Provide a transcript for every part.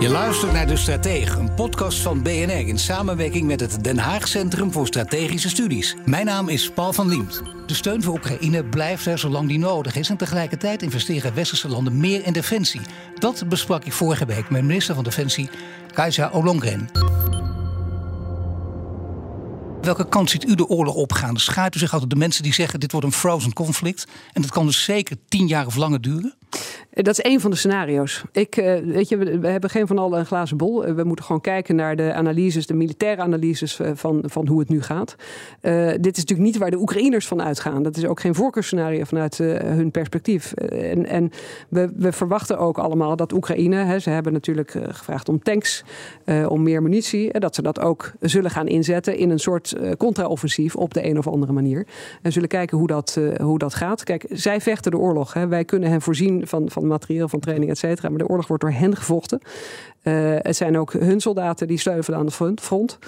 Je luistert naar De Stratege, een podcast van BNR in samenwerking met het Den Haag Centrum voor Strategische Studies. Mijn naam is Paul van Liemt. De steun voor Oekraïne blijft er zolang die nodig is en tegelijkertijd investeren westerse landen meer in defensie. Dat besprak ik vorige week met minister van Defensie Kajsa Ollongren. Welke kant ziet u de oorlog opgaan? Schaart u zich altijd de mensen die zeggen dit wordt een frozen conflict en dat kan dus zeker tien jaar of langer duren? Dat is één van de scenario's. Ik, uh, weet je, we, hebben geen van allen een glazen bol. Uh, we moeten gewoon kijken naar de analyses, de militaire analyses uh, van, van hoe het nu gaat. dit is natuurlijk niet waar de Oekraïners van uitgaan. Dat is ook geen voorkeursscenario vanuit hun perspectief. en en we, we, verwachten ook allemaal dat Oekraïne, hè, ze hebben natuurlijk gevraagd om tanks, om meer munitie, dat ze dat ook zullen gaan inzetten in een soort contra-offensief op de een of andere manier. En zullen kijken hoe dat, hoe dat gaat. Kijk, zij vechten de oorlog. Hè. Wij kunnen hen voorzien van, van materieel, van training, et cetera. Maar de oorlog wordt door hen gevochten. Uh, het zijn ook hun soldaten die sleuvelen aan de front.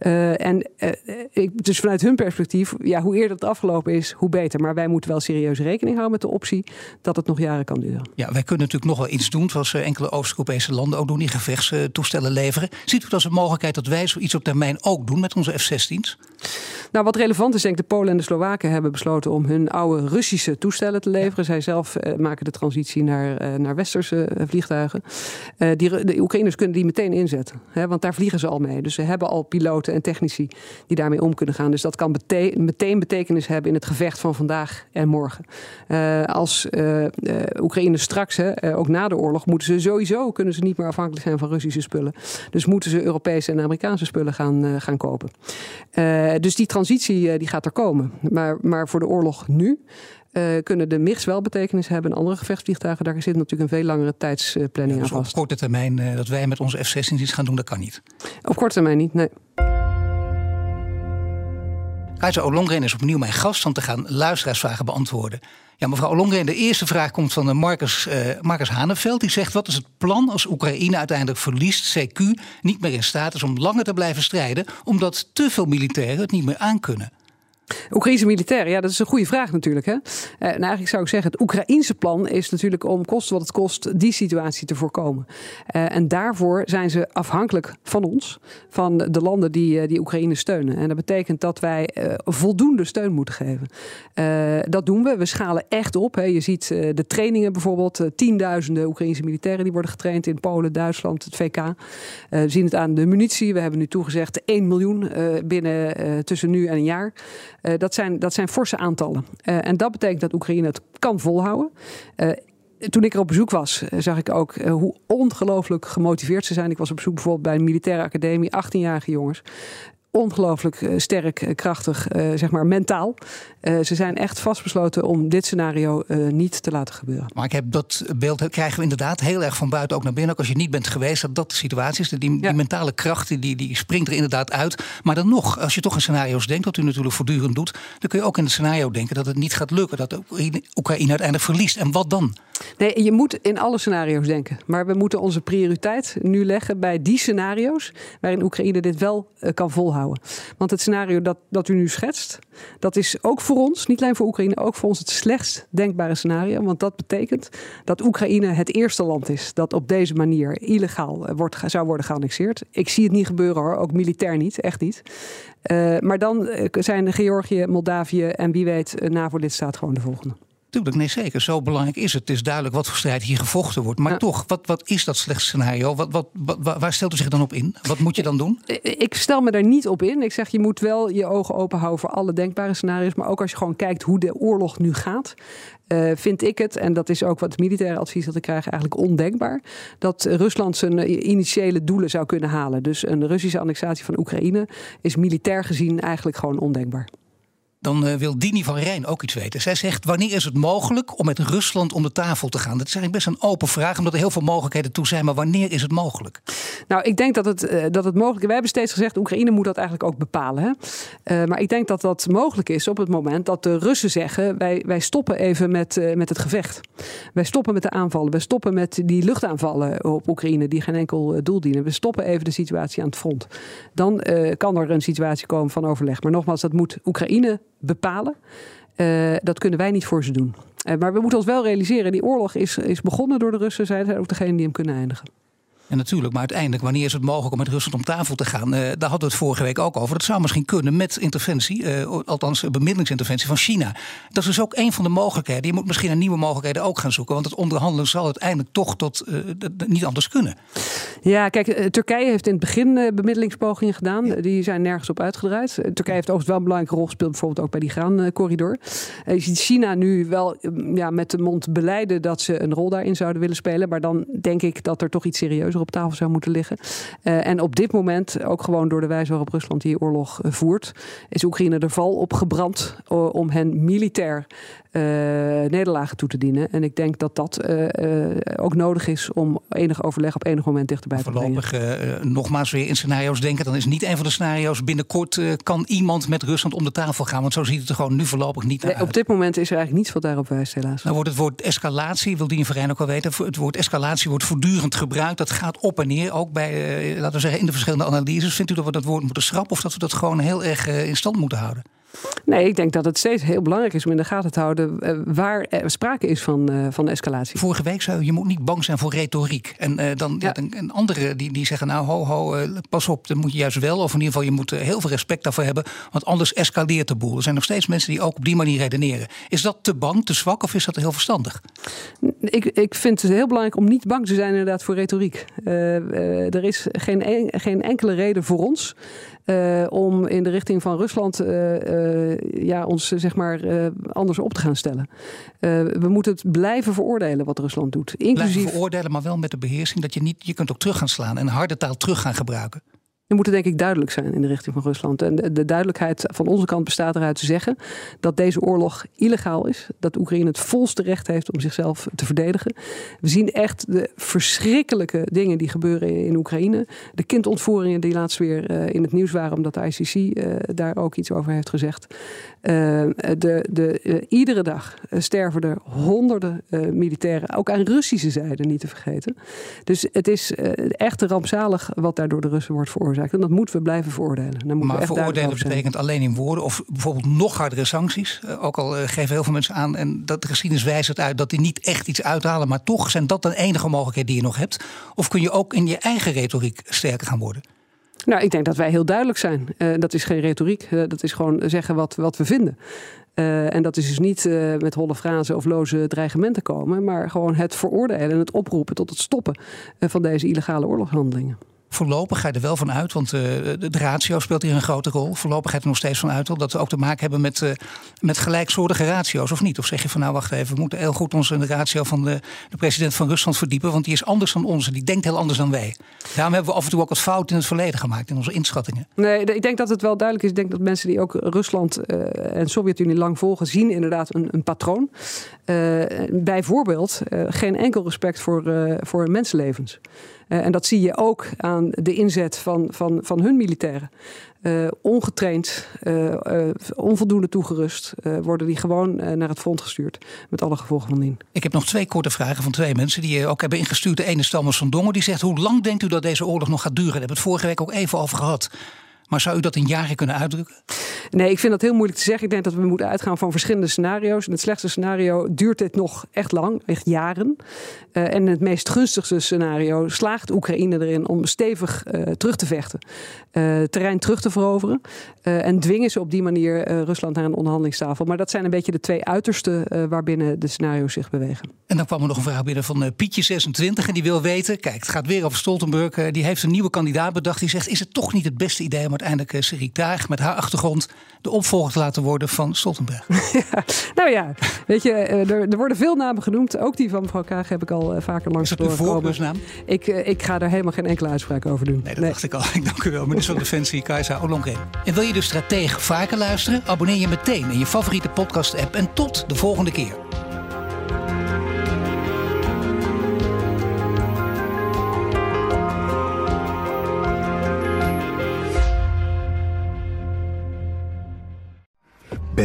Uh, en uh, ik, dus vanuit hun perspectief, ja, hoe eerder het afgelopen is, hoe beter. Maar wij moeten wel serieus rekening houden met de optie dat het nog jaren kan duren. Ja, wij kunnen natuurlijk nog wel iets doen, zoals enkele Oost-Europese landen ook doen, die gevechtstoestellen leveren. Ziet u dat als een mogelijkheid dat wij zoiets op termijn ook doen met onze F-16's? Nou, wat relevant is, denk ik, de Polen en de Slowaken hebben besloten om hun oude Russische toestellen te leveren. Zij zelf maken de transitie naar, naar westerse vliegtuigen. die, de Oekraïners kunnen die meteen inzetten, hè, want daar vliegen ze al mee. Dus ze hebben al piloten en technici die daarmee om kunnen gaan. Dus dat kan meteen betekenis hebben in het gevecht van vandaag en morgen. Uh, als uh, Oekraïne straks, hè, ook na de oorlog, moeten ze sowieso kunnen ze niet meer afhankelijk zijn van Russische spullen. Dus moeten ze Europese en Amerikaanse spullen gaan, gaan kopen. dus die transitie die gaat er komen. Maar, maar voor de oorlog nu uh, kunnen de MIGs wel betekenis hebben. En andere gevechtsvliegtuigen, daar zit natuurlijk een veel langere tijdsplanning ja, dus aan vast. Op korte termijn uh, dat wij met onze F-16 iets gaan doen, dat kan niet. Op korte termijn niet, nee. Keizer Olongren is opnieuw mijn gast om te gaan luisteraarsvragen beantwoorden. Ja, mevrouw Olongren, de eerste vraag komt van Marcus, uh, Marcus Haneveld. Die zegt, wat is het plan als Oekraïne uiteindelijk verliest, CQ niet meer in staat is om langer te blijven strijden, omdat te veel militairen het niet meer aankunnen? Oekraïnse militairen, ja, dat is een goede vraag natuurlijk. Hè? Uh, nou, eigenlijk zou ik zeggen, het Oekraïense plan is natuurlijk om kost wat het kost die situatie te voorkomen. Uh, en daarvoor zijn ze afhankelijk van ons, van de landen die, uh, die Oekraïne steunen. En dat betekent dat wij voldoende steun moeten geven. dat doen we. We schalen echt op. Hè. Je ziet de trainingen bijvoorbeeld, tienduizenden Oekraïnse militairen die worden getraind in Polen, Duitsland, het VK. we zien het aan de munitie. We hebben nu toegezegd 1 miljoen binnen tussen nu en een jaar. Uh, dat, zijn, dat zijn forse aantallen. Uh, en dat betekent dat Oekraïne het kan volhouden. Uh, toen ik er op bezoek was, zag ik ook hoe ongelooflijk gemotiveerd ze zijn. Ik was op bezoek bijvoorbeeld bij een militaire academie, 18-jarige jongens ongelooflijk sterk, krachtig, uh, zeg maar mentaal. Ze zijn echt vastbesloten om dit scenario niet te laten gebeuren. Maar ik heb dat beeld krijgen we inderdaad heel erg van buiten ook naar binnen. Ook als je niet bent geweest, dat dat de situatie is. Die, die ja. mentale kracht die, die springt er inderdaad uit. Maar dan nog, als je toch in scenario's denkt, wat u natuurlijk voortdurend doet, dan kun je ook in het scenario denken dat het niet gaat lukken. Dat Oekraïne, Oekraïne uiteindelijk verliest. En wat dan? Nee, je moet in alle scenario's denken. Maar we moeten onze prioriteit nu leggen bij die scenario's waarin Oekraïne dit wel kan volhouden. Want het scenario dat, dat u nu schetst, dat is ook voor ons, niet alleen voor Oekraïne, ook voor ons het slechtst denkbare scenario. Want dat betekent dat Oekraïne het eerste land is dat op deze manier illegaal wordt, zou worden geannexeerd. Ik zie het niet gebeuren hoor, ook militair niet, echt niet. Uh, maar dan zijn Georgië, Moldavië en wie weet NAVO-lidstaat gewoon de volgende. Tuurlijk, nee zeker. Zo belangrijk is het. Het is duidelijk wat voor strijd hier gevochten wordt. Maar ja. toch, wat, wat is dat slechtste scenario? Wat, wat, wat, waar stelt u zich dan op in? Wat moet je dan doen? Ik stel me daar niet op in. Ik zeg, je moet wel je ogen open houden voor alle denkbare scenario's. Maar ook als je gewoon kijkt hoe de oorlog nu gaat. Uh, vind ik het, en dat is ook wat het militaire advies dat ik krijg, eigenlijk ondenkbaar. Dat Rusland zijn initiële doelen zou kunnen halen. Dus een Russische annexatie van Oekraïne is militair gezien eigenlijk gewoon ondenkbaar dan uh, wil Dini van Rijn ook iets weten. Zij zegt: wanneer is het mogelijk om met Rusland om de tafel te gaan? Dat is eigenlijk best een open vraag, omdat er heel veel mogelijkheden toe zijn. Maar wanneer is het mogelijk? Nou, ik denk dat het, uh, dat het mogelijk is. Wij hebben steeds gezegd: Oekraïne moet dat eigenlijk ook bepalen. Hè? Uh, maar ik denk dat dat mogelijk is op het moment dat de Russen zeggen: wij, wij stoppen even met, met het gevecht. Wij stoppen met de aanvallen. Wij stoppen met die luchtaanvallen op Oekraïne, die geen enkel doel dienen. We stoppen even de situatie aan het front. Dan kan er een situatie komen van overleg. Maar nogmaals, dat moet Oekraïne bepalen. Uh, dat kunnen wij niet voor ze doen. Uh, maar we moeten ons wel realiseren, die oorlog is, is begonnen door de Russen. Zij zijn ook degene die hem kunnen eindigen. En natuurlijk, maar uiteindelijk, wanneer is het mogelijk om met Rusland om tafel te gaan? Uh, daar hadden we het vorige week ook over. Dat zou misschien kunnen met interventie, uh, althans bemiddelingsinterventie van China. Dat is dus ook een van de mogelijkheden. Je moet misschien naar nieuwe mogelijkheden ook gaan zoeken. Want het onderhandelen zal uiteindelijk toch tot uh, niet anders kunnen. Ja, kijk, Turkije heeft in het begin bemiddelingspogingen gedaan. Ja. Die zijn nergens op uitgedraaid. Turkije heeft overigens wel een belangrijke rol gespeeld, bijvoorbeeld ook bij die graancorridor. je ziet China nu wel ja, met de mond beleiden dat ze een rol daarin zouden willen spelen. Maar dan denk ik dat er toch iets serieus op tafel zou moeten liggen. Uh, en op dit moment, ook gewoon door de wijze waarop Rusland die oorlog uh, voert, is Oekraïne er val op gebrand uh, om hen militair nederlagen toe te dienen. En ik denk dat dat ook nodig is om enig overleg op enig moment dichterbij te brengen. Voorlopig nogmaals weer in scenario's denken. Dan is niet een van de scenario's binnenkort kan iemand met Rusland om de tafel gaan. Want zo ziet het er gewoon nu voorlopig niet nee, uit. Op dit moment is er eigenlijk niets wat daarop wijst helaas. Nou wordt het woord escalatie, wil die Verijn ook wel weten. Het woord escalatie wordt voortdurend gebruikt. Dat gaat op en neer, ook bij, laten we zeggen, in de verschillende analyses. Vindt u dat we dat woord moeten schrappen of dat we dat gewoon heel erg in stand moeten houden? Nee, ik denk dat het steeds heel belangrijk is om in de gaten te houden uh, waar er sprake is van, uh, van escalatie. Vorige week zei je moet niet bang zijn voor retoriek. En uh, dan ja. Ja, een, andere die, die zeggen, nou ho ho, pas op, dat moet je juist wel. Of in ieder geval, je moet heel veel respect daarvoor hebben. Want anders escaleert de boel. Er zijn nog steeds mensen die ook op die manier redeneren. Is dat te bang, te zwak of is dat heel verstandig? Ik, ik vind het heel belangrijk om niet bang te zijn inderdaad voor retoriek. er is geen, en, geen enkele reden voor ons uh, om in de richting van Rusland uh, uh, ja, ons zeg maar anders op te gaan stellen. we moeten het blijven veroordelen wat Rusland doet. Inclusief... Blijven veroordelen, maar wel met de beheersing dat je niet, je kunt ook terug gaan slaan en harde taal terug gaan gebruiken. We moeten denk ik duidelijk zijn in de richting van Rusland. En de, de, duidelijkheid van onze kant bestaat eruit te zeggen dat deze oorlog illegaal is. Dat Oekraïne het volste recht heeft om zichzelf te verdedigen. We zien echt de verschrikkelijke dingen die gebeuren in Oekraïne. De kindontvoeringen die laatst weer uh, in het nieuws waren omdat de ICC uh, daar ook iets over heeft gezegd. Uh, de, de, iedere dag sterven er honderden militairen, ook aan Russische zijde niet te vergeten. Dus het is echt rampzalig wat daar door de Russen wordt veroorzaakt. En dat moeten we blijven veroordelen. maar we veroordelen betekent alleen in woorden of bijvoorbeeld nog hardere sancties. Ook al geven heel veel mensen aan en dat de geschiedenis wijst het uit dat die niet echt iets uithalen, maar toch zijn dat de enige mogelijkheid die je nog hebt. Of kun je ook in je eigen retoriek sterker gaan worden? Nou, ik denk dat wij heel duidelijk zijn. Uh, dat is geen retoriek, uh, dat is gewoon zeggen wat, wat we vinden. Uh, en dat is dus niet met holle frazen of loze dreigementen komen, maar gewoon het veroordelen en het oproepen tot het stoppen van deze illegale oorlogshandelingen. Voorlopig ga je er wel van uit, want uh, de, ratio speelt hier een grote rol. Voorlopig ga je er nog steeds van uit dat we ook te maken hebben met, uh, met gelijksoortige ratio's, of niet? Of zeg je van nou wacht even, we moeten heel goed de ratio van de, de president van Rusland verdiepen, want die is anders dan onze, die denkt heel anders dan wij. Daarom hebben we af en toe ook wat fout in het verleden gemaakt in onze inschattingen. Nee, ik denk dat het wel duidelijk is. Ik denk dat mensen die ook Rusland uh, en Sovjet-Unie lang volgen, zien inderdaad een, een patroon. bijvoorbeeld geen enkel respect voor, voor mensenlevens. Uh, en dat zie je ook aan de inzet van, van, van hun militairen. Uh, ongetraind, uh, onvoldoende toegerust, worden die gewoon naar het front gestuurd. Met alle gevolgen van dien. Ik heb nog twee korte vragen van twee mensen die ook hebben ingestuurd. De ene is Thomas van Dongen, die zegt: Hoe lang denkt u dat deze oorlog nog gaat duren? Daar hebben we het vorige week ook even over gehad. Maar zou u dat in jaren kunnen uitdrukken? Nee, ik vind dat heel moeilijk te zeggen. Ik denk dat we moeten uitgaan van verschillende scenario's. In het slechtste scenario duurt dit nog echt lang, echt jaren. Uh, en in het meest gunstigste scenario slaagt Oekraïne erin om stevig uh, terug te vechten. Uh, terrein terug te veroveren. en dwingen ze op die manier Rusland naar een onderhandelingstafel. Maar dat zijn een beetje de twee uitersten waarbinnen de scenario's zich bewegen. En dan kwam er nog een vraag binnen van Pietje26. En die wil weten, kijk, het gaat weer over Stoltenberg. die heeft een nieuwe kandidaat bedacht. Die zegt, is het toch niet het beste idee om uiteindelijk Serik Daag met haar achtergrond de opvolger te laten worden van Stoltenberg? ja, nou ja, weet je, er, er, worden veel namen genoemd. Ook die van mevrouw Kaag heb ik al vaker langs Is dat een voorkeursnaam? Ik, ik ga er helemaal geen enkele uitspraak over doen. Nee, dat dacht ik al. Ik dank u wel, minister van Defensie Kajsa Ollongren. En wil je de stratege vaker luisteren? Abonneer je meteen in je favoriete podcast-app. En tot de volgende keer.